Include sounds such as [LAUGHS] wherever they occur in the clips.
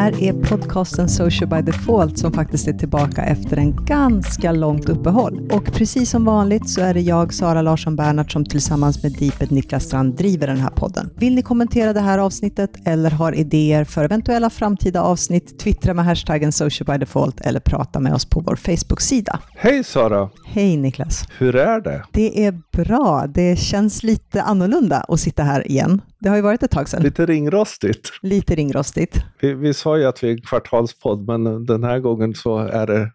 Här är podcasten Social by Default som faktiskt är tillbaka efter en ganska långt uppehåll. Och precis som vanligt så är det jag, Sara Larsson Bernhardt, som tillsammans med Deepet Niklas Strand driver den här podden. Vill ni kommentera det här avsnittet eller har idéer för eventuella framtida avsnitt, twittra med hashtaggen Social by Default eller prata med oss på vår Facebook-sida. Hej Sara! Hej Niklas! Hur är det? Det är bra. Det känns lite annorlunda att sitta här igen. Det har ju varit ett tag sedan. Lite ringrostigt. Lite ringrostigt. Vi, vi sa ju att vi är en kvartalspodd, men den här gången så är det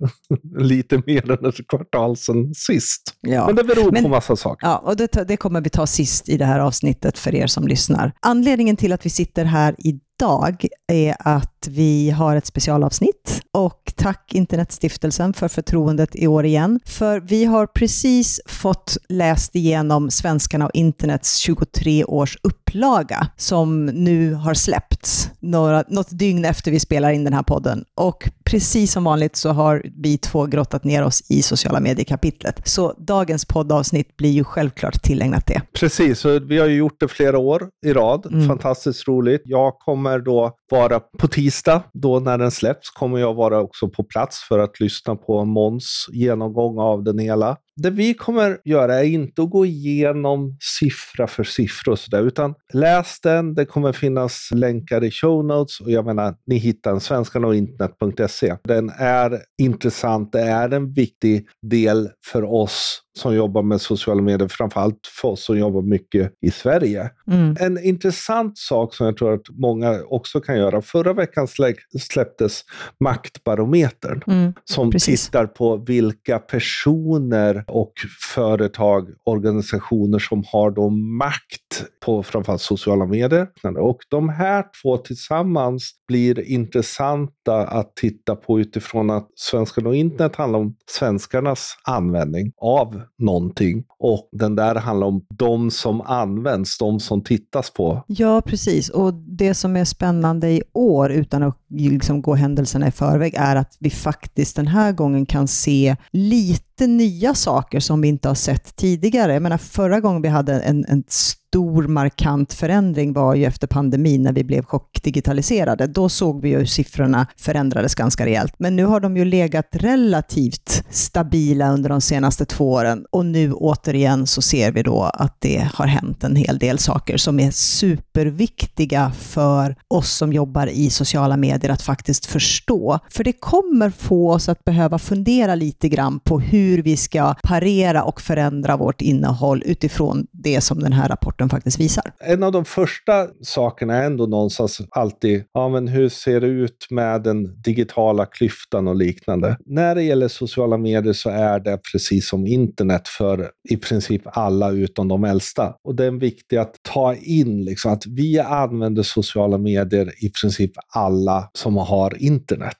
[LAUGHS] lite mer än ett kvartal sedan sist. Ja. Men det beror Men- på massa saker. Ja, och det, det kommer vi ta sist i det här avsnittet för er som lyssnar. Anledningen till att vi sitter här idag är att vi har ett specialavsnitt och tack Internetstiftelsen för förtroendet i år igen. För vi har precis fått läst igenom Svenskarna och internets 23 års upplaga som nu har släppts några, något dygn efter vi spelar in den här podden. Och precis som vanligt så har vi två grottat ner oss i sociala medier-kapitlet. Så dagens poddavsnitt blir ju självklart tillägnat det. Precis, så vi har ju gjort det flera år i rad. Mm. Fantastiskt roligt. Jag kommer då vara på tisdag, då när den släpps, kommer jag vara också på plats för att lyssna på Måns genomgång av den hela. Det vi kommer göra är inte att gå igenom siffra för siffra och sådär, utan läs den. Det kommer finnas länkar i show notes och jag menar, ni hittar den, svenskarna och internet.se. Den är intressant, det är en viktig del för oss som jobbar med sociala medier, framförallt för oss som jobbar mycket i Sverige. Mm. En intressant sak som jag tror att många också kan göra. Förra veckan slä- släpptes Maktbarometern Mm. som Precis. tittar på vilka personer och företag, organisationer som har då makt på framförallt sociala medier. Och de här två tillsammans blir intressanta att titta på utifrån att Svenskarna och internet handlar om svenskarnas användning av någonting och den där handlar om de som används, de som tittas på. Ja, precis. Och det som är spännande i år, utan att liksom gå händelserna i förväg, är att vi faktiskt den här gången kan se lite nya saker som vi inte har sett tidigare. Jag menar, förra gången vi hade en, en stor markant förändring var ju efter pandemin när vi blev chockdigitaliserade. Då såg vi ju hur siffrorna förändrades ganska rejält. Men nu har de ju legat relativt stabila under de senaste två åren och nu återigen så ser vi då att det har hänt en hel del saker som är superviktiga för oss som jobbar i sociala medier att faktiskt förstå. För det kommer få oss att behöva fundera lite grann på hur vi ska parera och förändra vårt innehåll utifrån det som den här rapporten faktiskt visar. En av de första sakerna är ändå någonstans alltid, ja men hur ser det ut med den digitala klyftan och liknande. När det gäller sociala medier så är det precis som internet för i princip alla utom de äldsta. Och det är viktigt att ta in liksom att vi använder sociala medier i princip alla som har internet.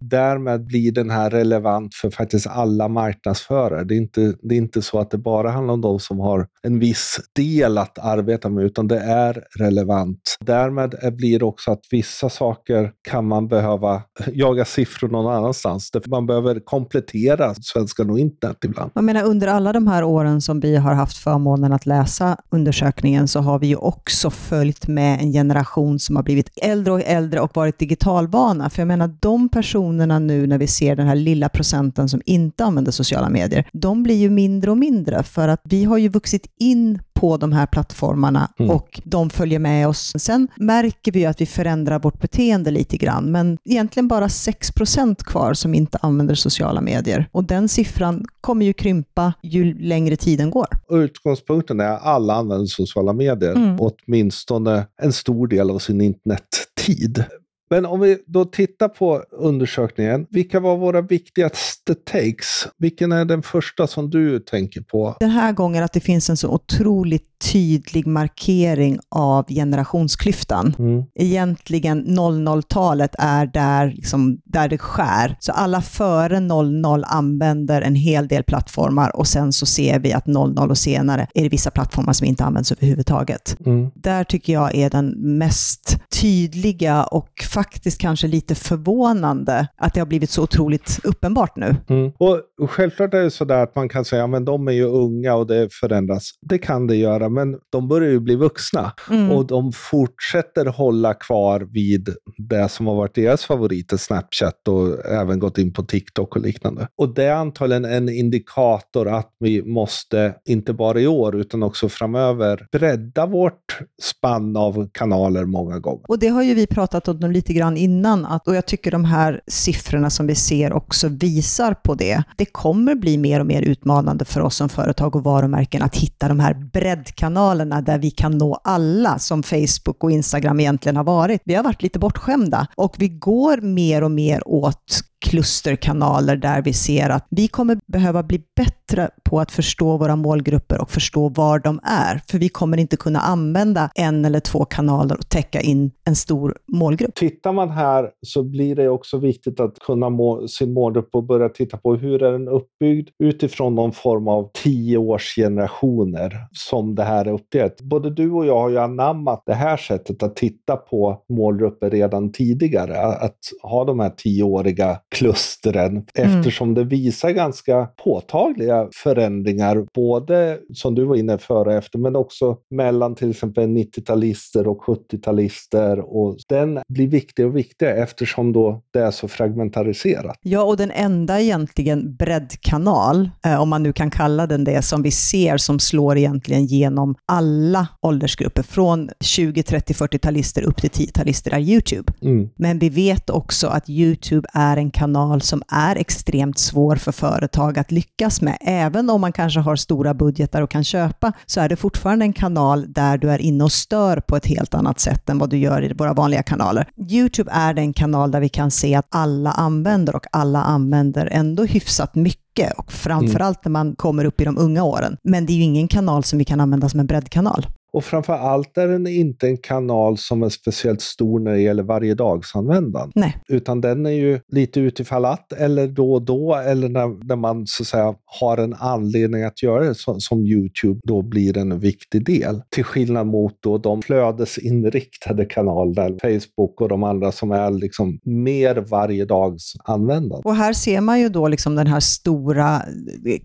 Därmed blir den här relevant för faktiskt alla marknadsförare. Det är, inte, det är inte så att det bara handlar om de som har en viss del att arbeta med, utan det är relevant. Därmed är- blir det också att vissa saker kan man behöva jaga siffror någon annanstans. Man behöver komplettera Svenskan och internet ibland. Jag menar, under alla de här åren som vi har haft förmånen att läsa undersökningen så har vi ju också följt med en generation som har blivit äldre och äldre och varit digitalvana. För jag menar, de personerna nu när vi ser den här lilla procenten som inte använder sociala medier, de blir ju mindre och mindre för att vi har ju vuxit in på de här plattformarna Mm. och de följer med oss. Sen märker vi att vi förändrar vårt beteende lite grann, men egentligen bara 6% kvar som inte använder sociala medier. Och den siffran kommer ju krympa ju längre tiden går. Utgångspunkten är att alla använder sociala medier, Mm. åtminstone en stor del av sin internettid. Men om vi då tittar på undersökningen, vilka var våra viktigaste takes? Vilken är den första som du tänker på? Den här gången att det finns en så otroligt tydlig markering av generationsklyftan. Mm. Egentligen 00-talet är där, liksom, där det skär. Så alla före 00 använder en hel del plattformar och sen så ser vi att 00 och senare är det vissa plattformar som inte används överhuvudtaget. Mm. Där tycker jag är den mest tydliga och faktiskt kanske lite förvånande att det har blivit så otroligt uppenbart nu. Mm. Och självklart är det sådär att man kan säga, att de är ju unga och det förändras. Det kan det göra, men de börjar ju bli vuxna. Mm. Och de fortsätter hålla kvar vid det som har varit deras favoriter, Snapchat och även gått in på TikTok och liknande. Och det är antagligen en indikator att vi måste, inte bara i år, utan också framöver, bredda vårt spann av kanaler många gånger. Och det har ju vi pratat om lite grann innan, att, och jag tycker de här siffrorna som vi ser också visar på det. Det kommer bli mer och mer utmanande för oss som företag och varumärken att hitta de här breddkanalerna där vi kan nå alla, som Facebook och Instagram egentligen har varit. Vi har varit lite bortskämda och vi går mer och mer åt klusterkanaler där vi ser att vi kommer behöva bli bättre på att förstå våra målgrupper och förstå var de är. För vi kommer inte kunna använda en eller två kanaler och täcka in en stor målgrupp. Tittar man här så blir det också viktigt att kunna må sin målgrupp och börja titta på hur är den uppbyggd utifrån någon form av tioårsgenerationer som det här är uppdelat. Både du och jag har ju anammat det här sättet att titta på målgrupper redan tidigare. Att ha de här tioåriga klustren mm. eftersom det visar ganska påtagliga förändringar, både som du var inne före och efter, men också mellan till exempel 90-talister och 70-talister. Och den blir viktigare och viktigare eftersom då det är så fragmentariserat. Ja, och den enda egentligen breddkanal, eh, om man nu kan kalla den det, som vi ser som slår egentligen genom alla åldersgrupper, från 20, 30, 40-talister upp till 10-talister, är YouTube. Mm. Men vi vet också att YouTube är en kanal som är extremt svår för företag att lyckas med. Även om man kanske har stora budgetar och kan köpa, så är det fortfarande en kanal där du är inne och stör på ett helt annat sätt än vad du gör i våra vanliga kanaler. YouTube är den kanal där vi kan se att alla använder och alla använder ändå hyfsat mycket och framförallt mm. när man kommer upp i de unga åren. Men det är ju ingen kanal som vi kan använda som en breddkanal. Och framför allt är den inte en kanal som är speciellt stor när det gäller varje dagsanvändande. Nej. Utan den är ju lite utifall att, eller då och då, eller när, när man så att säga har en anledning att göra det, som, som YouTube då blir en viktig del. Till skillnad mot då de flödesinriktade kanaler, Facebook och de andra som är liksom mer varje dags användande. Och här ser man ju då liksom den här stora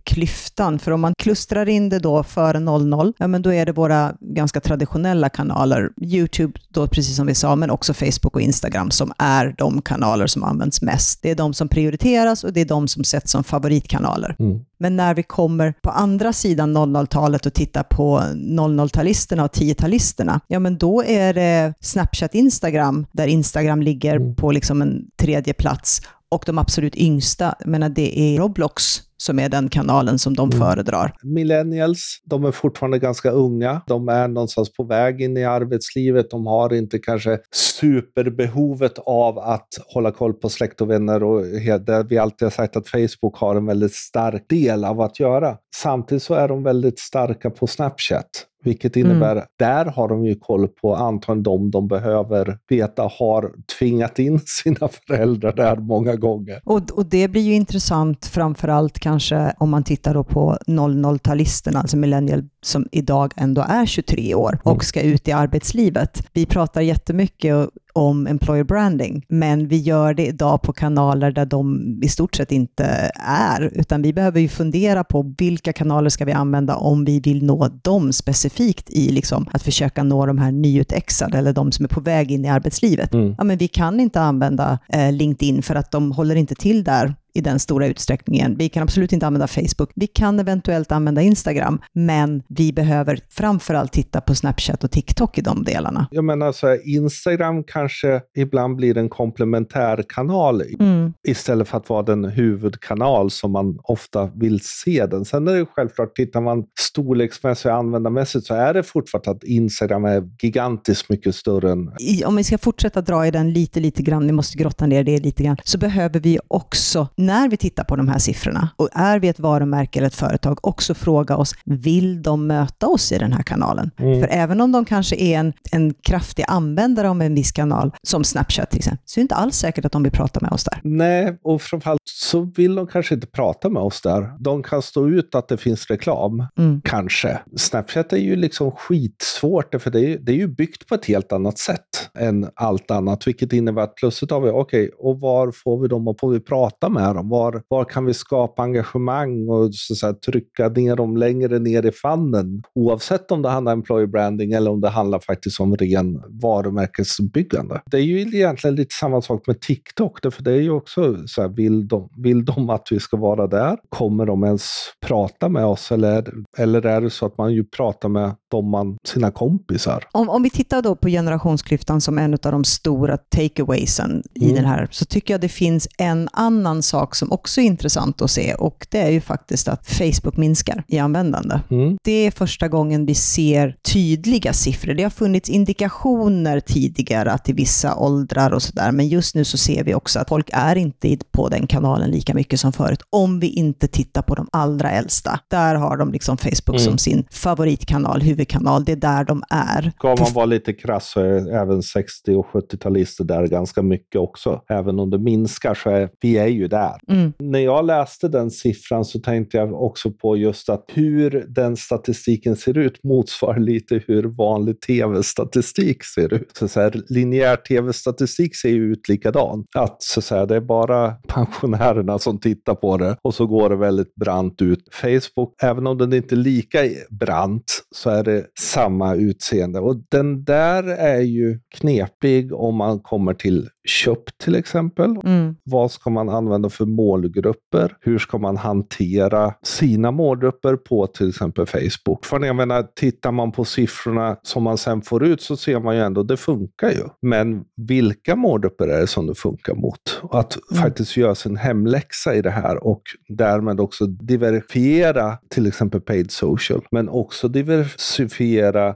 klyftan, för om man klustrar in det då före 00, ja men då är det våra ganska traditionella kanaler. YouTube, då, precis som vi sa, men också Facebook och Instagram som är de kanaler som används mest. Det är de som prioriteras och det är de som sätts som favoritkanaler. Mm. Men när vi kommer på andra sidan 00-talet och tittar på 00-talisterna och 10-talisterna, ja men då är det Snapchat, Instagram, där Instagram ligger mm. på liksom en tredje plats och de absolut yngsta, menar det är Roblox som är den kanalen som de mm. föredrar. Millennials, de är fortfarande ganska unga. De är någonstans på väg in i arbetslivet. De har inte kanske superbehovet av att hålla koll på släkt och vänner. Och det vi alltid har sagt att Facebook har en väldigt stark del av att göra. Samtidigt så är de väldigt starka på Snapchat. Vilket innebär, mm. där har de ju koll på antagligen de de behöver veta har tvingat in [LAUGHS] sina föräldrar där många gånger. Och, och det blir ju intressant framförallt kanske om man tittar då på 00-talisterna, alltså millennial som idag ändå är 23 år och mm. ska ut i arbetslivet. Vi pratar jättemycket om employer branding, men vi gör det idag på kanaler där de i stort sett inte är, utan vi behöver ju fundera på vilka kanaler ska vi använda om vi vill nå dem specifikt i liksom att försöka nå de här nyutexade eller de som är på väg in i arbetslivet. Mm. Ja, men vi kan inte använda eh, LinkedIn för att de håller inte till där i den stora utsträckningen. Vi kan absolut inte använda Facebook. Vi kan eventuellt använda Instagram, men vi behöver framförallt titta på Snapchat och TikTok i de delarna. Jag menar så här, Instagram kanske ibland blir en komplementärkanal mm. istället för att vara den huvudkanal som man ofta vill se den. Sen är det självklart, tittar man storleksmässigt och användarmässigt så är det fortfarande att Instagram är gigantiskt mycket större än... Om vi ska fortsätta dra i den lite, lite grann, vi måste grotta ner det lite grann, så behöver vi också när vi tittar på de här siffrorna och är vi ett varumärke eller ett företag, också fråga oss, vill de möta oss i den här kanalen? Mm. För även om de kanske är en, en kraftig användare av en viss kanal, som Snapchat till exempel, så är det inte alls säkert att de vill prata med oss där. Nej, och framförallt så vill de kanske inte prata med oss där. De kan stå ut att det finns reklam, mm. kanske. Snapchat är ju liksom skitsvårt, för det är, det är ju byggt på ett helt annat sätt än allt annat, vilket innebär att plötsligt har vi, okej, okay, och var får vi dem och får vi prata med dem? Var, var kan vi skapa engagemang och så säga, trycka ner dem längre ner i fannen? Oavsett om det handlar om employer branding eller om det handlar faktiskt om ren varumärkesbyggande. Det är ju egentligen lite samma sak med TikTok, för det är ju också så här, vill de, vill de att vi ska vara där? Kommer de ens prata med oss eller, eller är det så att man ju pratar med de man, sina kompisar? Om, om vi tittar då på generationsklyftan som en av de stora takeawaysen mm. i den här, så tycker jag det finns en annan sak som också är intressant att se och det är ju faktiskt att Facebook minskar i användande. Mm. Det är första gången vi ser tydliga siffror. Det har funnits indikationer tidigare att i vissa åldrar och sådär, men just nu så ser vi också att folk är inte på den kanalen lika mycket som förut, om vi inte tittar på de allra äldsta. Där har de liksom Facebook mm. som sin favoritkanal, huvudkanal. Det är där de är. Ska man vara lite krass så är även 60 och 70-talister där ganska mycket också. Även om det minskar så är vi är ju där. Mm. När jag läste den siffran så tänkte jag också på just att hur den statistiken ser ut motsvarar lite hur vanlig tv-statistik ser ut. Så, så här, linjär tv-statistik ser ju ut likadan. Att så, så här, det är bara [LAUGHS] pensionärerna som tittar på det och så går det väldigt brant ut. Facebook, även om den inte är lika brant, så är det samma utseende. Och den där är ju knepig om man kommer till köp till exempel. Mm. Vad ska man använda för målgrupper? Hur ska man hantera sina målgrupper på till exempel Facebook? För jag menar, tittar man på siffrorna som man sen får ut så ser man ju ändå att det funkar ju. Men vilka målgrupper är det som det funkar mot? Att mm. faktiskt göra sin hemläxa i det här och därmed också diversifiera till exempel paid social, men också diversifiera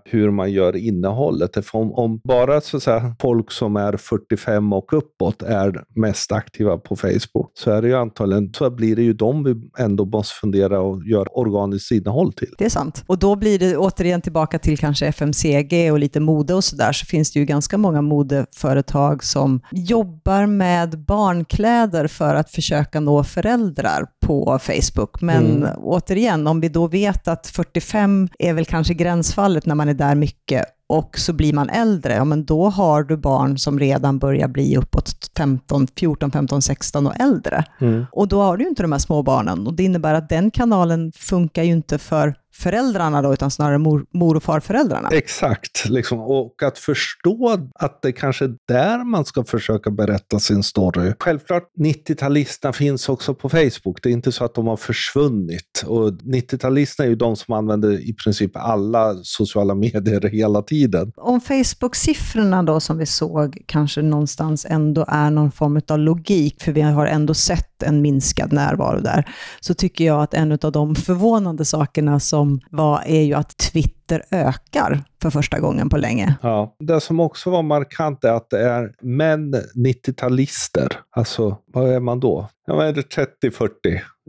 hur man gör innehållet. Om, om bara så att säga, folk som är 45 och uppåt är mest aktiva på Facebook så är det ju antagligen, så blir det ju de vi ändå måste fundera och göra organiskt innehåll till. Det är sant. Och då blir det återigen tillbaka till kanske FMCG och lite mode och sådär, så finns det ju ganska många modeföretag som jobbar med barnkläder för att försöka nå föräldrar på Facebook. Men mm. återigen, om vi då vet att 45 är väl kanske gränsfallet när man är där mycket och så blir man äldre, ja men då har du barn som redan börjar bli uppåt 15, 14, 15, 16 och äldre. Mm. Och då har du ju inte de här små barnen och det innebär att den kanalen funkar ju inte för föräldrarna då, utan snarare mor, mor och farföräldrarna. Exakt, liksom. och att förstå att det kanske är där man ska försöka berätta sin story. Självklart, 90-talisterna finns också på Facebook. Det är inte så att de har försvunnit. Och 90-talisterna är ju de som använder i princip alla sociala medier [LAUGHS] hela tiden. Om Facebook-siffrorna då som vi såg kanske någonstans ändå är någon form av logik, för vi har ändå sett en minskad närvaro där, så tycker jag att en av de förvånande sakerna som som var, är ju att Twitter ökar för första gången på länge. Ja, det som också var markant är att det är män 90-talister. Alltså, vad är man då? Ja, vad är det 30-40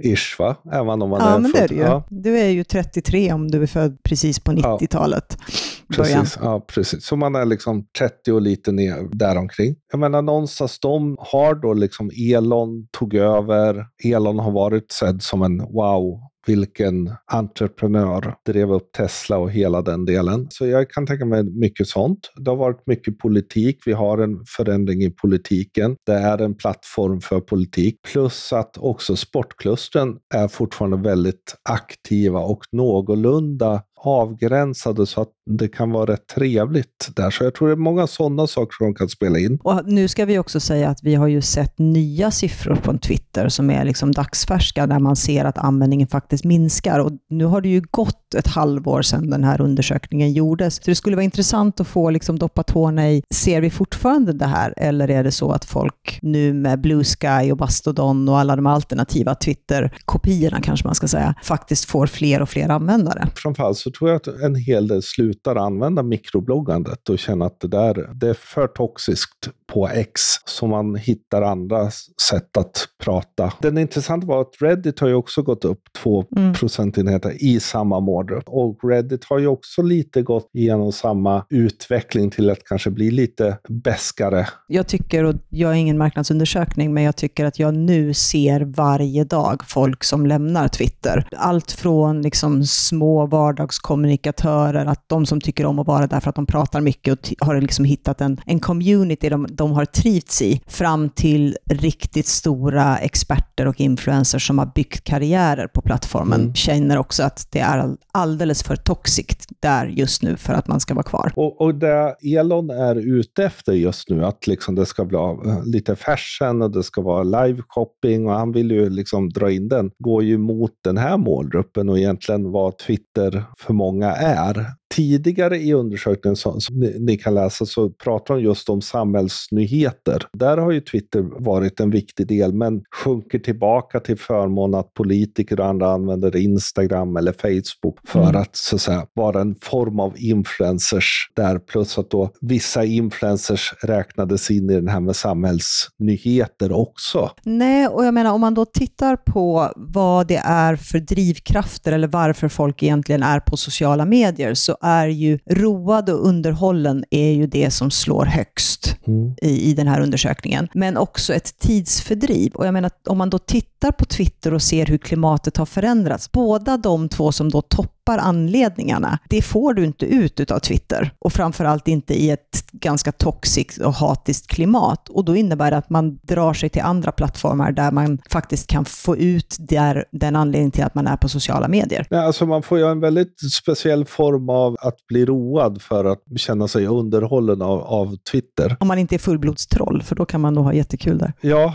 ish va? Även om man ja, är men född. det är det ju. Ja. Du är ju 33 om du är född precis på 90-talet. Ja. Precis, ja, precis. Så man är liksom 30 och lite ner däromkring. Jag menar någonstans, de har då liksom Elon tog över. Elon har varit sedd som en wow vilken entreprenör drev upp Tesla och hela den delen. Så jag kan tänka mig mycket sånt. Det har varit mycket politik. Vi har en förändring i politiken. Det är en plattform för politik. Plus att också sportklustren är fortfarande väldigt aktiva och någorlunda avgränsade så att det kan vara rätt trevligt där. Så jag tror det är många sådana saker som kan spela in. Och nu ska vi också säga att vi har ju sett nya siffror på Twitter som är liksom dagsfärska, där man ser att användningen faktiskt minskar. Och nu har det ju gått ett halvår sedan den här undersökningen gjordes. Så det skulle vara intressant att få liksom doppa tårna i, ser vi fortfarande det här? Eller är det så att folk nu med Blue Sky och Bastodon och alla de alternativa Twitter-kopiorna kanske man ska säga, faktiskt får fler och fler användare? Framförallt så tror jag att en hel del slutar använda mikrobloggandet och känner att det där det är för toxiskt på X, så man hittar andra sätt att prata. Den intressanta var att Reddit har ju också gått upp två mm. procentenheter i samma målgrupp. Och Reddit har ju också lite gått igenom samma utveckling till att kanske bli lite bäskare. Jag tycker, och jag är ingen marknadsundersökning, men jag tycker att jag nu ser varje dag folk som lämnar Twitter. Allt från liksom små vardagskommunikatörer, att de som tycker om att vara där för att de pratar mycket och har liksom hittat en, en community de, de har trivts i, fram till riktigt stora experter och influencers som har byggt karriärer på plattformen, mm. känner också att det är alldeles för toxiskt där just nu för att man ska vara kvar. Och, och det Elon är ute efter just nu, att liksom det ska bli lite fashion och det ska vara live shopping och han vill ju liksom dra in den, går ju mot den här målgruppen och egentligen vad Twitter för många är tidigare i undersökningen som, som ni, ni, kan läsa så pratar de just om samhällsnyheter. Där har ju Twitter varit en viktig del, men sjunker tillbaka till förmån att politiker och andra använder Instagram eller Facebook för mm. att så att säga vara en form av influencers där, plus att då vissa influencers räknades in i den här med samhällsnyheter också. Nej, och jag menar om man då tittar på vad det är för drivkrafter eller varför folk egentligen är på sociala medier så är ju road och underhållen är ju det som slår högst mm. i, i den här undersökningen. Men också ett tidsfördriv. Och jag menar, om man då tittar på Twitter och ser hur klimatet har förändrats, båda de två som då toppar toppar anledningarna, det får du inte ut av Twitter. Och framförallt inte i ett ganska toxiskt och hatiskt klimat. Och då innebär det att man drar sig till andra plattformar där man faktiskt kan få ut där, den anledningen till att man är på sociala medier. Ja, alltså man får ju en väldigt speciell form av att bli road för att känna sig underhållen av, av Twitter. Om man inte är fullblodstroll, för då kan man nog ha jättekul där. Ja,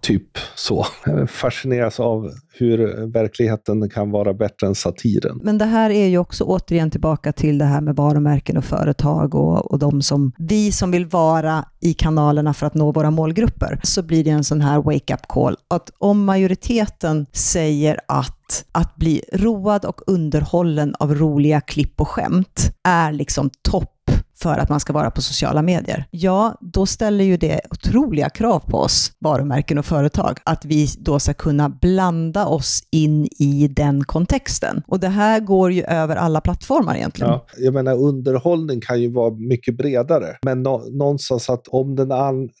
typ så. [LAUGHS] Fascineras av hur verkligheten kan vara bättre än satiren. Men det här är ju också återigen tillbaka till det här med varumärken och företag och, och de som, vi som vill vara i kanalerna för att nå våra målgrupper. Så blir det en sån här wake-up call. Att om majoriteten säger att att bli road och underhållen av roliga klipp och skämt är liksom topp för att man ska vara på sociala medier, ja, då ställer ju det otroliga krav på oss, varumärken och företag, att vi då ska kunna blanda oss in i den kontexten. Och det här går ju över alla plattformar egentligen. Ja, jag menar, underhållning kan ju vara mycket bredare, men nå någonstans att om den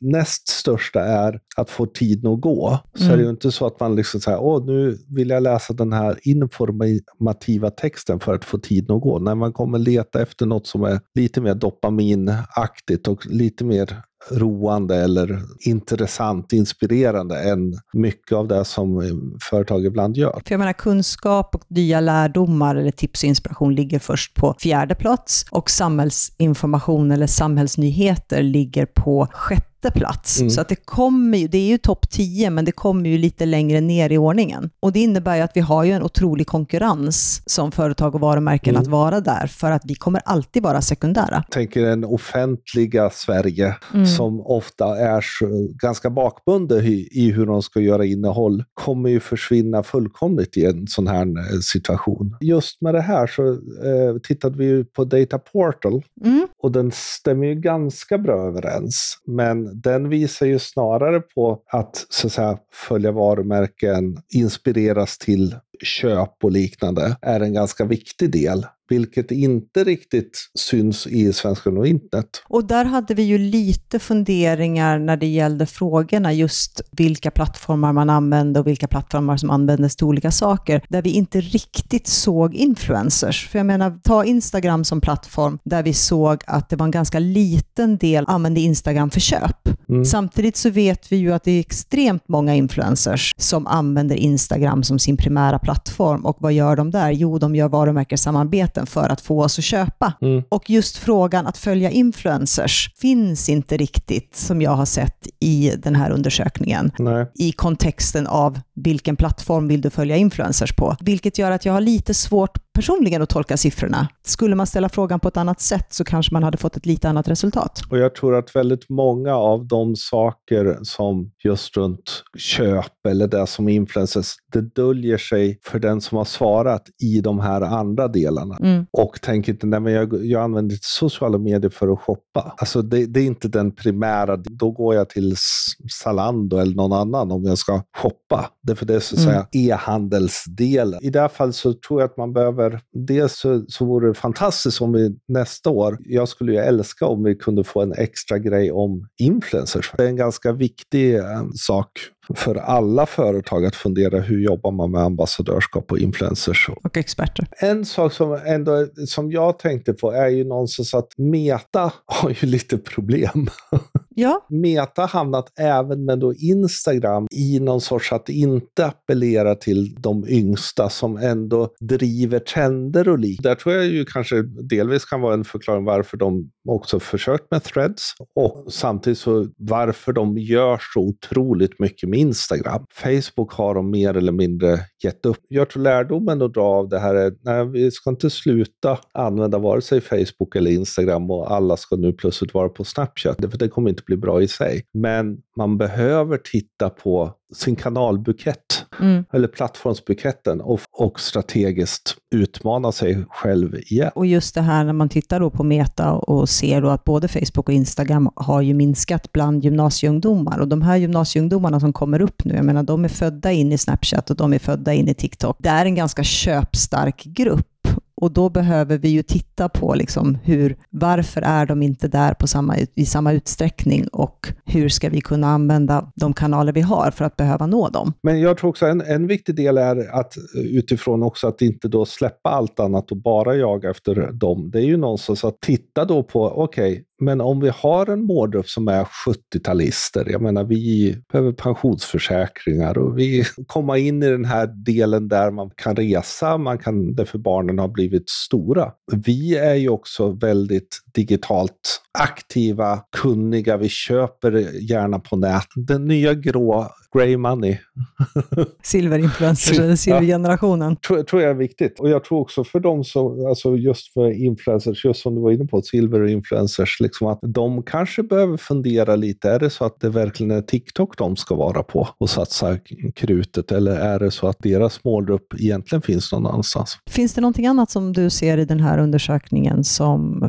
näst största är att få tiden att gå, så mm. är det ju mm. inte så att man liksom säger, åh, nu vill jag läsa den här informativa texten för att få tiden att gå. När man kommer leta efter något som är lite mer dopaminaktigt och lite mer roande eller intressant, inspirerande än mycket av det som företag ibland gör. För jag menar, kunskap och nya lärdomar eller tips och inspiration ligger först på fjärde plats och samhällsinformation eller samhällsnyheter ligger på sjätte sjätte plats. Mm. Så att det kommer ju, det är ju topp 10, men det kommer ju lite längre ner i ordningen. Och det innebär ju att vi har ju en otrolig konkurrens som företag och varumärken mm. att vara där, för att vi kommer alltid vara sekundära. Jag tänker den offentliga Sverige, mm. som ofta är ganska bakbundet i, i hur de ska göra innehåll, kommer ju försvinna fullkomligt i en sån här eh, situation. Just med det här så eh, tittade vi på Data Portal mm. och den stämmer ju ganska bra överens. Men den visar ju snarare på att, så att säga, följa varumärken, inspireras till köp och liknande är en ganska viktig del vilket inte riktigt syns i Svenskan och internet. Och där hade vi ju lite funderingar när det gällde frågorna, just vilka plattformar man använde och vilka plattformar som användes till olika saker, där vi inte riktigt såg influencers. För jag menar, ta Instagram som plattform, där vi såg att det var en ganska liten del använde Instagram för köp. Mm. Samtidigt så vet vi ju att det är extremt många influencers som använder Instagram som sin primära plattform. Och vad gör de där? Jo, de gör varumärkessamarbeten för att få oss att köpa. Mm. Och just frågan att följa influencers finns inte riktigt, som jag har sett i den här undersökningen, Nej. i kontexten av vilken plattform vill du följa influencers på? Vilket gör att jag har lite svårt personligen att tolka siffrorna. Skulle man ställa frågan på ett annat sätt så kanske man hade fått ett lite annat resultat. Och jag tror att väldigt många av de saker som just runt köp eller det som influencers, det döljer sig för den som har svarat i de här andra delarna. Mm. Och tänker inte, nej men jag, jag använder sociala medier för att shoppa. Alltså det, det är inte den primära, då går jag till Zalando eller någon annan om jag ska shoppa. Det är för det är så att mm. säga e-handelsdelen. I det här fallet så tror jag att man behöver, dels så, så vore det fantastiskt om vi nästa år, jag skulle ju älska om vi kunde få en extra grej om influencers. Det är en ganska viktig eh, sak för alla företag att fundera hur jobbar man med ambassadörskap och influencers. Och experter. En sak som, ändå, som jag tänkte på är ju någonstans att Meta [LAUGHS] har ju lite problem. Ja. Meta har hamnat även med då Instagram i någon sorts att inte appellera till de yngsta som ändå driver trender och liknande. Där tror jag ju kanske delvis kan vara en förklaring varför de också försökt med threads och samtidigt så varför de gör så otroligt mycket med Instagram. Facebook har de mer eller mindre gett upp. Jag tror lärdomen att dra av det här är nej, vi ska inte sluta använda vare sig Facebook eller Instagram och alla ska nu plötsligt vara på Snapchat. För det kommer inte bli bra i sig. Men man behöver titta på sin kanalbukett, mm. eller plattformsbuketten och, och strategiskt utmana sig själv igen. Och just det här när man tittar då på Meta och ser då att både Facebook och Instagram har ju minskat bland gymnasieungdomar. Och de här gymnasieungdomarna som kommer upp nu, jag menar de är födda in i Snapchat och de är födda in i TikTok. Det är en ganska köpstark grupp och då behöver vi ju titta på liksom hur, varför är de inte där på samma, i samma utsträckning och hur ska vi kunna använda de kanaler vi har för att behöva nå dem. Men jag tror också en, en viktig del är att eh, utifrån också att inte då släppa allt annat och bara jaga efter dem. Det är ju någonstans att titta då på, okej, okay, men om vi har en målgrupp som är 70-talister, jag menar vi behöver pensionsförsäkringar och vi [LAUGHS] kommer in i den här delen där man kan resa, man kan, därför barnen har blivit stora. Vi är ju också väldigt digitalt aktiva, kunniga, vi köper gärna på nät. Den nya grå grey money. [LAUGHS] Silverinfluencers, eller silvergenerationen. Tror, tror jag är viktigt. Och jag tror också för de som, alltså just för influencers, just som du var inne på, silverinfluencers, liksom att de kanske behöver fundera lite. Är det så att det verkligen är TikTok de ska vara på och satsa krutet? Eller är det så att deras målgrupp egentligen finns någon annanstans? Finns det någonting annat som du ser i den här undersökningen som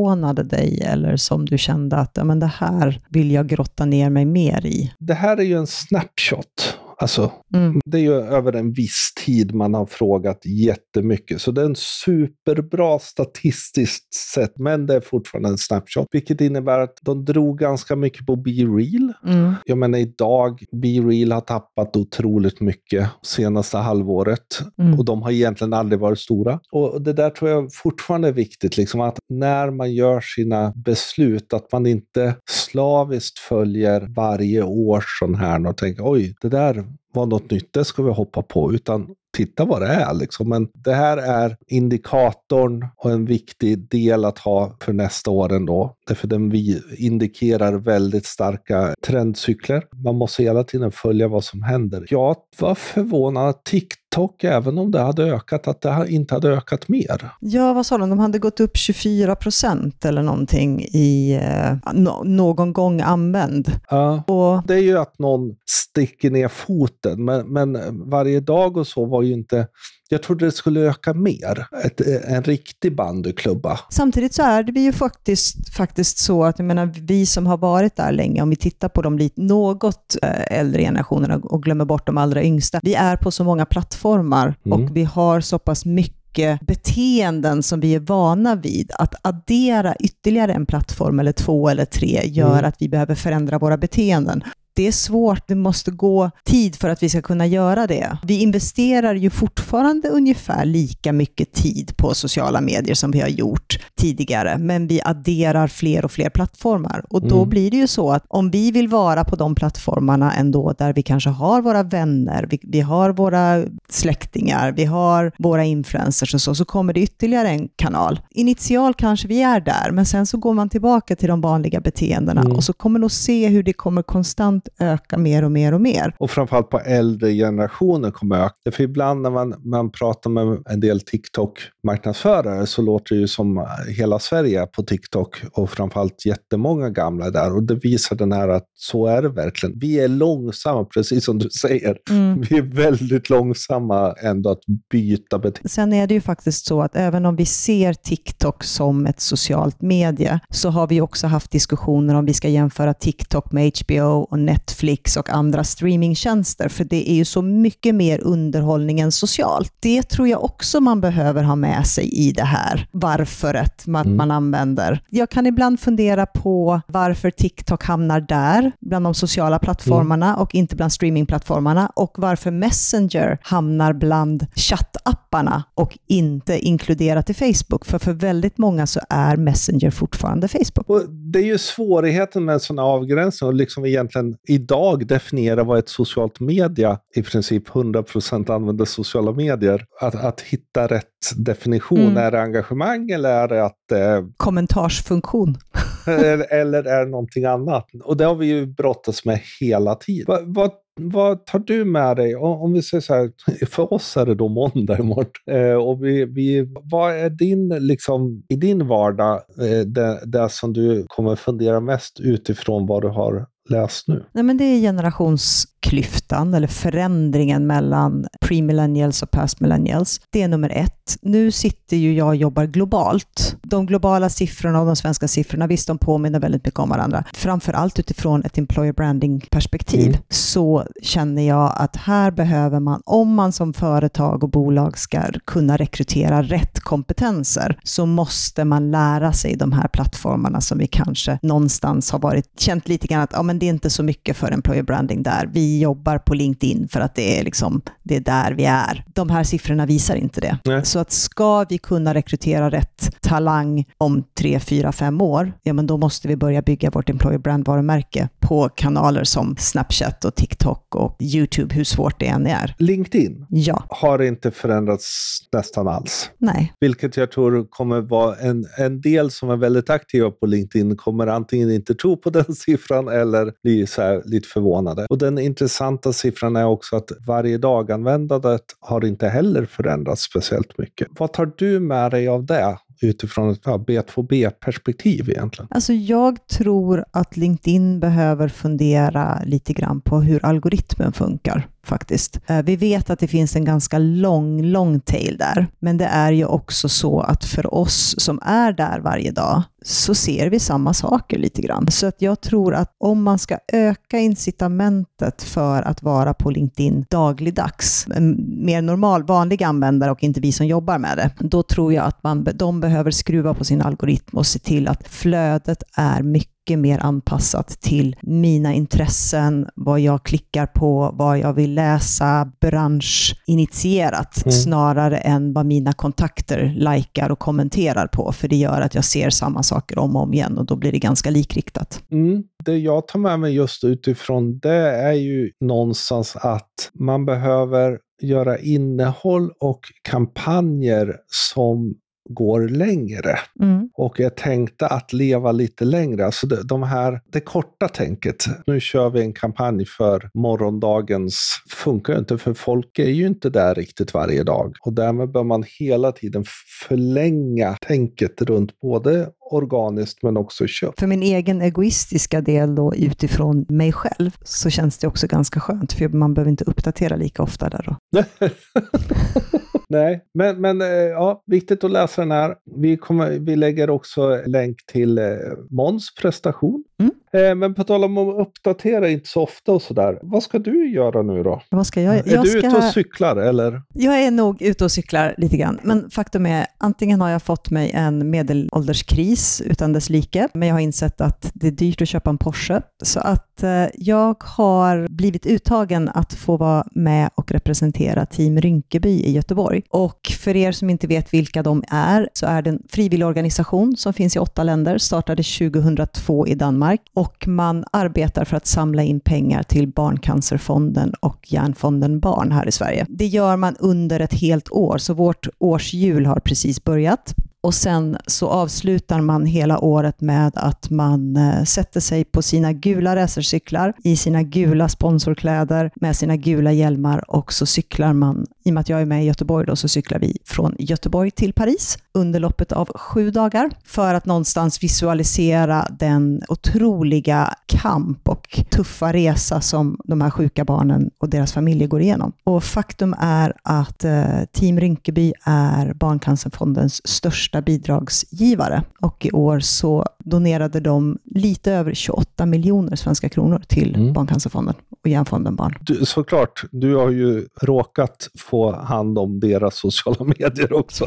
förvånade dig eller som du kände att ja, men det här vill jag grotta ner mig mer i? Det här är ju en snapshot Alltså, mm. Det är ju över en viss tid man har frågat jättemycket. Så det är en superbra statistiskt sett, men det är fortfarande en snapshot. Vilket innebär att de drog ganska mycket på Be Real. Mm. Jag menar idag, Be Real har tappat otroligt mycket senaste halvåret. Mm. Och de har egentligen aldrig varit stora. Och det där tror jag fortfarande är viktigt, liksom att när man gör sina beslut, att man inte slaviskt följer varje år sån här och tänker oj, det där var något nytt, det ska vi hoppa på, utan titta vad det är. Liksom. Men det här är indikatorn och en viktig del att ha för nästa år ändå. Därför den vi indikerar väldigt starka trendcykler. Man måste hela tiden följa vad som händer. Jag var förvånad att TikTok, även om det hade ökat, att det inte hade ökat mer. Ja, vad sa de? De hade gått upp 24 procent eller någonting i eh, no någon gång använd. Ja, och... det är ju att någon sticker ner foten, men, men varje dag och så var ju inte jag trodde det skulle öka mer. Ett, en riktig bandyklubba. Samtidigt så är det ju faktiskt, faktiskt så att jag menar, vi som har varit där länge, om vi tittar på de lite, något eh, äldre generationerna och glömmer bort de allra yngsta, vi är på så många plattformar mm. och vi har så pass mycket beteenden som vi är vana vid. Att addera ytterligare en plattform eller två eller tre gör mm. att vi behöver förändra våra beteenden det är svårt, det måste gå tid för att vi ska kunna göra det. Vi investerar ju fortfarande ungefär lika mycket tid på sociala medier som vi har gjort tidigare, men vi adderar fler och fler plattformar. Och då mm. blir det ju så att om vi vill vara på de plattformarna ändå där vi kanske har våra vänner, vi, vi har våra släktingar, vi har våra influencers och så, så kommer det ytterligare en kanal. Initial kanske vi är där, men sen så går man tillbaka till de vanliga beteendena mm. och så kommer nog se hur det kommer konstant öka mer och mer och mer. Och framförallt på äldre generationer kommer öka. För ibland när man, man pratar med en del TikTok-marknadsförare så låter det ju som hela Sverige på TikTok och framförallt jättemånga gamla där. Och det visar den här att så är det verkligen. Vi är långsamma, precis som du säger. Mm. Vi är väldigt långsamma ändå att byta beteende. Sen är det ju faktiskt så att även om vi ser TikTok som ett socialt medie så har vi också haft diskussioner om vi ska jämföra TikTok med HBO och Netflix och andra streamingtjänster, för det är ju så mycket mer underhållning än socialt. Det tror jag också man behöver ha med sig i det här varföret att mm. man använder. Jag kan ibland fundera på varför TikTok hamnar där, bland de sociala plattformarna mm. och inte bland streamingplattformarna och varför Messenger hamnar bland chattapparna och inte inkluderat i Facebook. För för väldigt många så är Messenger fortfarande Facebook. Och det är ju svårigheten med en sån avgränsning och liksom egentligen idag definiera vad ett socialt media, i princip 100% använder sociala medier, att, att hitta rätt definition. Mm. Är det engagemang eller är det att... Eh, Kommentarsfunktion. [LAUGHS] eller, eller är det någonting annat? Och det har vi ju brottats med hela tiden. Vad, vad vad tar du med dig? Om vi säger så här, [LAUGHS] för oss är det då måndag imorgon. Eh, och vi, vi, vad är din, liksom, i din vardag, eh, det, det som du kommer fundera mest utifrån vad du har läst nu? Nej, men det är generationsklyftan, eller förändringen mellan pre-millennials och past-millennials. Det är nummer ett. Nu sitter ju jag och jobbar globalt. De globala siffrorna och de svenska siffrorna, visst de påminner väldigt mycket om varandra. Framför allt utifrån ett employer branding-perspektiv mm. så känner jag att här behöver man, om man som företag och bolag ska kunna rekrytera rätt kompetenser, så måste man lära sig de här plattformarna som vi kanske någonstans har varit, känt lite grann att ja, men det är inte så mycket för employer branding där. Vi jobbar på LinkedIn för att det är, liksom, det är där vi är. De här siffrorna visar inte det. Nej. Så att ska vi kunna rekrytera rätt talang om tre, fyra, fem år, ja men då måste vi börja bygga vårt employer brand-varumärke på kanaler som Snapchat och TikTok och YouTube, hur svårt det än är. LinkedIn ja. har inte förändrats nästan alls. Nej. Vilket jag tror kommer vara en, en del som är väldigt aktiva på LinkedIn kommer antingen inte tro på den [LAUGHS] siffran eller blir så här lite förvånade. Och den intressanta siffran är också att varje dag-användandet har inte heller förändrats speciellt mycket. Vad tar du med dig av det? utifrån ett B2B-perspektiv egentligen? Alltså jag tror att LinkedIn behöver fundera lite grann på hur algoritmen funkar faktiskt. Eh, vi vet att det finns en ganska lång, lång tail där, men det är ju också så att för oss som är där varje dag så ser vi samma saker lite grann. Så att jag tror att om man ska öka incitamentet för att vara på LinkedIn dagligdags, mer normal, vanlig användare och inte vi som jobbar med det, då tror jag att man, de behöver skruva på sin algoritm och se till att flödet är mycket mycket mer anpassat till mina intressen, vad jag klickar på, vad jag vill läsa, branschinitierat, mm. snarare än vad mina kontakter likar och kommenterar på, för det gör att jag ser samma saker om och om igen och då blir det ganska likriktat. Mm. Det jag tar med mig just utifrån det är ju någonstans att man behöver göra innehåll och kampanjer som går längre. Mm. Och är tänkta att leva lite längre. Alltså det, de här, det korta tänket. Nu kör vi en kampanj för morgondagens funkar inte för folk är ju inte där riktigt varje dag. Och därmed bör man hela tiden förlänga tänket runt både organiskt men också köp. För min egen egoistiska del då utifrån mig själv så känns det också ganska skönt för man behöver inte uppdatera lika ofta där då. [LAUGHS] Nej, men, men eh, ja, viktigt att läsa den här. Vi, kommer, vi lägger också länk till eh, Måns prestation. Mm. Eh, men på tal om att uppdatera inte så ofta och sådär. Vad ska du göra nu då? Vad ska jag? Är jag du ska... ute och cyklar eller? Jag är nog ute och cyklar lite grann. Men faktum är, antingen har jag fått mig en medelålderskris utan dess like, men jag har insett att det är dyrt att köpa en Porsche. Så att eh, jag har blivit uttagen att få vara med och representera Team Rynkeby i Göteborg. Och för er som inte vet vilka de är, så är det en frivillig organisation som finns i åtta länder, startade 2002 i Danmark och man arbetar för att samla in pengar till Barncancerfonden och Hjärnfonden Barn här i Sverige. Det gör man under ett helt år, så vårt årshjul har precis börjat och sen så avslutar man hela året med att man eh, sätter sig på sina gula racercyklar i sina gula sponsorkläder med sina gula hjälmar och så cyklar man, i och med att jag är med i Göteborg då, så cyklar vi från Göteborg till Paris under loppet av sju dagar för att någonstans visualisera den otroliga kamp och tuffa resa som de här sjuka barnen och deras familjer går igenom. Och faktum är att eh, Team Rinkeby är Barncancerfondens största bidragsgivare och i år så donerade de lite över 28 miljoner svenska kronor till mm. Barncancerfonden och Hjärnfonden Barn. Du, såklart, du har ju råkat få hand om deras sociala [LAUGHS] medier också.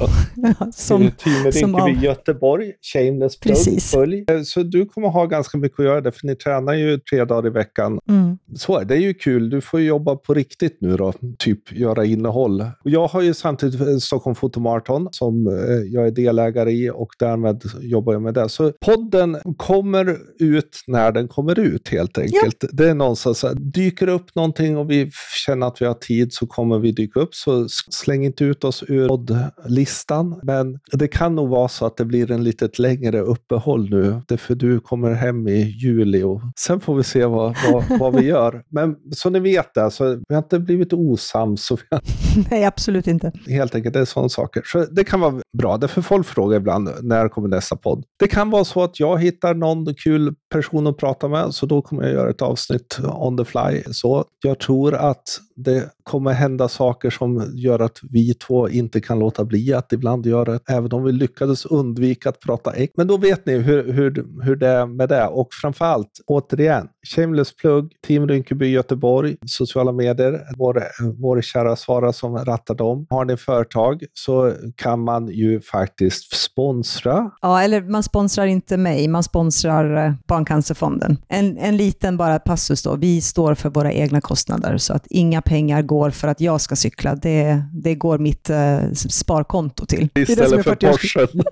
som, Team Rinkeby av... Göteborg, shameless plug, följ. Eh, så du kommer ha ganska mycket att göra där, för ni tränar ju tre dagar i veckan. Mm. Så det är ju kul. Du får jobba på riktigt nu då, typ göra innehåll. Jag har ju samtidigt Stockholm Fotomarathon som eh, jag är delägare i och därmed jobbar jag med det. Så podden kommer ut när den kommer ut helt enkelt. Ja. Det är någonstans, dyker upp någonting och vi känner att vi har tid så kommer vi dyka upp. Så släng inte ut oss ur poddlistan. Men det kan nog vara så att det blir en litet längre uppehåll nu. För du kommer hem i juli och sen får vi se vad, vad, [LAUGHS] vad vi gör. Men så ni vet det, alltså, vi har inte blivit osams. Har... [LAUGHS] Nej, absolut inte. Helt enkelt, det är sådana saker. Så det kan vara bra, därför folk frågar ibland när kommer nästa podd. Det kan vara så att jag hittar någon kul person att prata med, så då kommer jag göra ett avsnitt on the fly. Så jag tror att det kommer hända saker som gör att vi två inte kan låta bli att ibland göra det, även om vi lyckades undvika att prata äck. Men då vet ni hur, hur, hur det är med det. Och framförallt, återigen, shameless plug, Team Rinkeby Göteborg, sociala medier, vår, vår kära Svara som rattar dem. Har ni företag så kan man ju faktiskt sponsra. Ja, eller man sponsrar inte mig, man sponsrar eh, Barncancerfonden. En, en liten bara passus då, vi står för våra egna kostnader så att inga pengar går för att jag ska cykla. Det, det går mitt eh, sparkonto till. Istället för Porschen. [LAUGHS]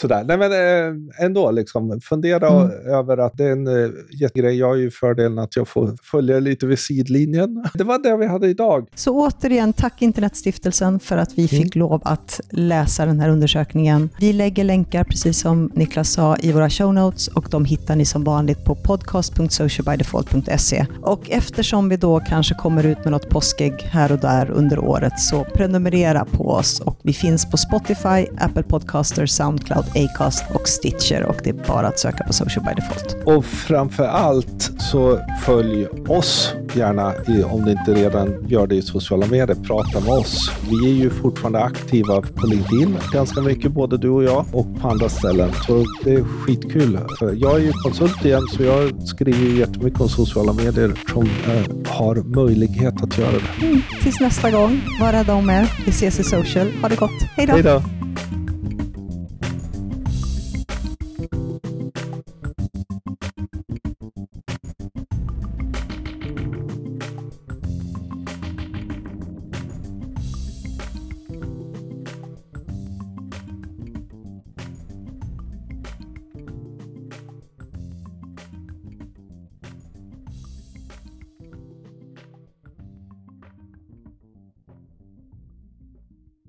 Sådär. Nej, men eh, ändå, liksom, fundera mm. över att det är en eh, jättegrej. Jag har ju fördelen att jag får följa lite vid sidlinjen. [LAUGHS] Det var det vi hade idag. Så återigen, tack Internetstiftelsen för att vi mm. fick lov att läsa den här undersökningen. Vi lägger länkar, precis som Niklas sa, i våra show notes och de hittar ni som vanligt på podcast.socialbydefault.se. Och eftersom vi då kanske kommer ut med något påskägg här och där under året, så prenumerera på oss och vi finns på Spotify, Apple Podcaster, Soundcloud, Acast och Stitcher och det är bara att söka på Social by Default. Och framför allt så följ oss gärna om ni inte redan gör det i sociala medier. Prata med oss. Vi är ju fortfarande aktiva på LinkedIn ganska mycket, både du och jag, och på andra ställen. Så det är skitkul. Jag är ju konsult igen, så jag skriver jättemycket om sociala medier som eh, har möjlighet att göra det. Mm, tills nästa gång, var rädda om er. Vi ses i social. Ha det gott. Hej då!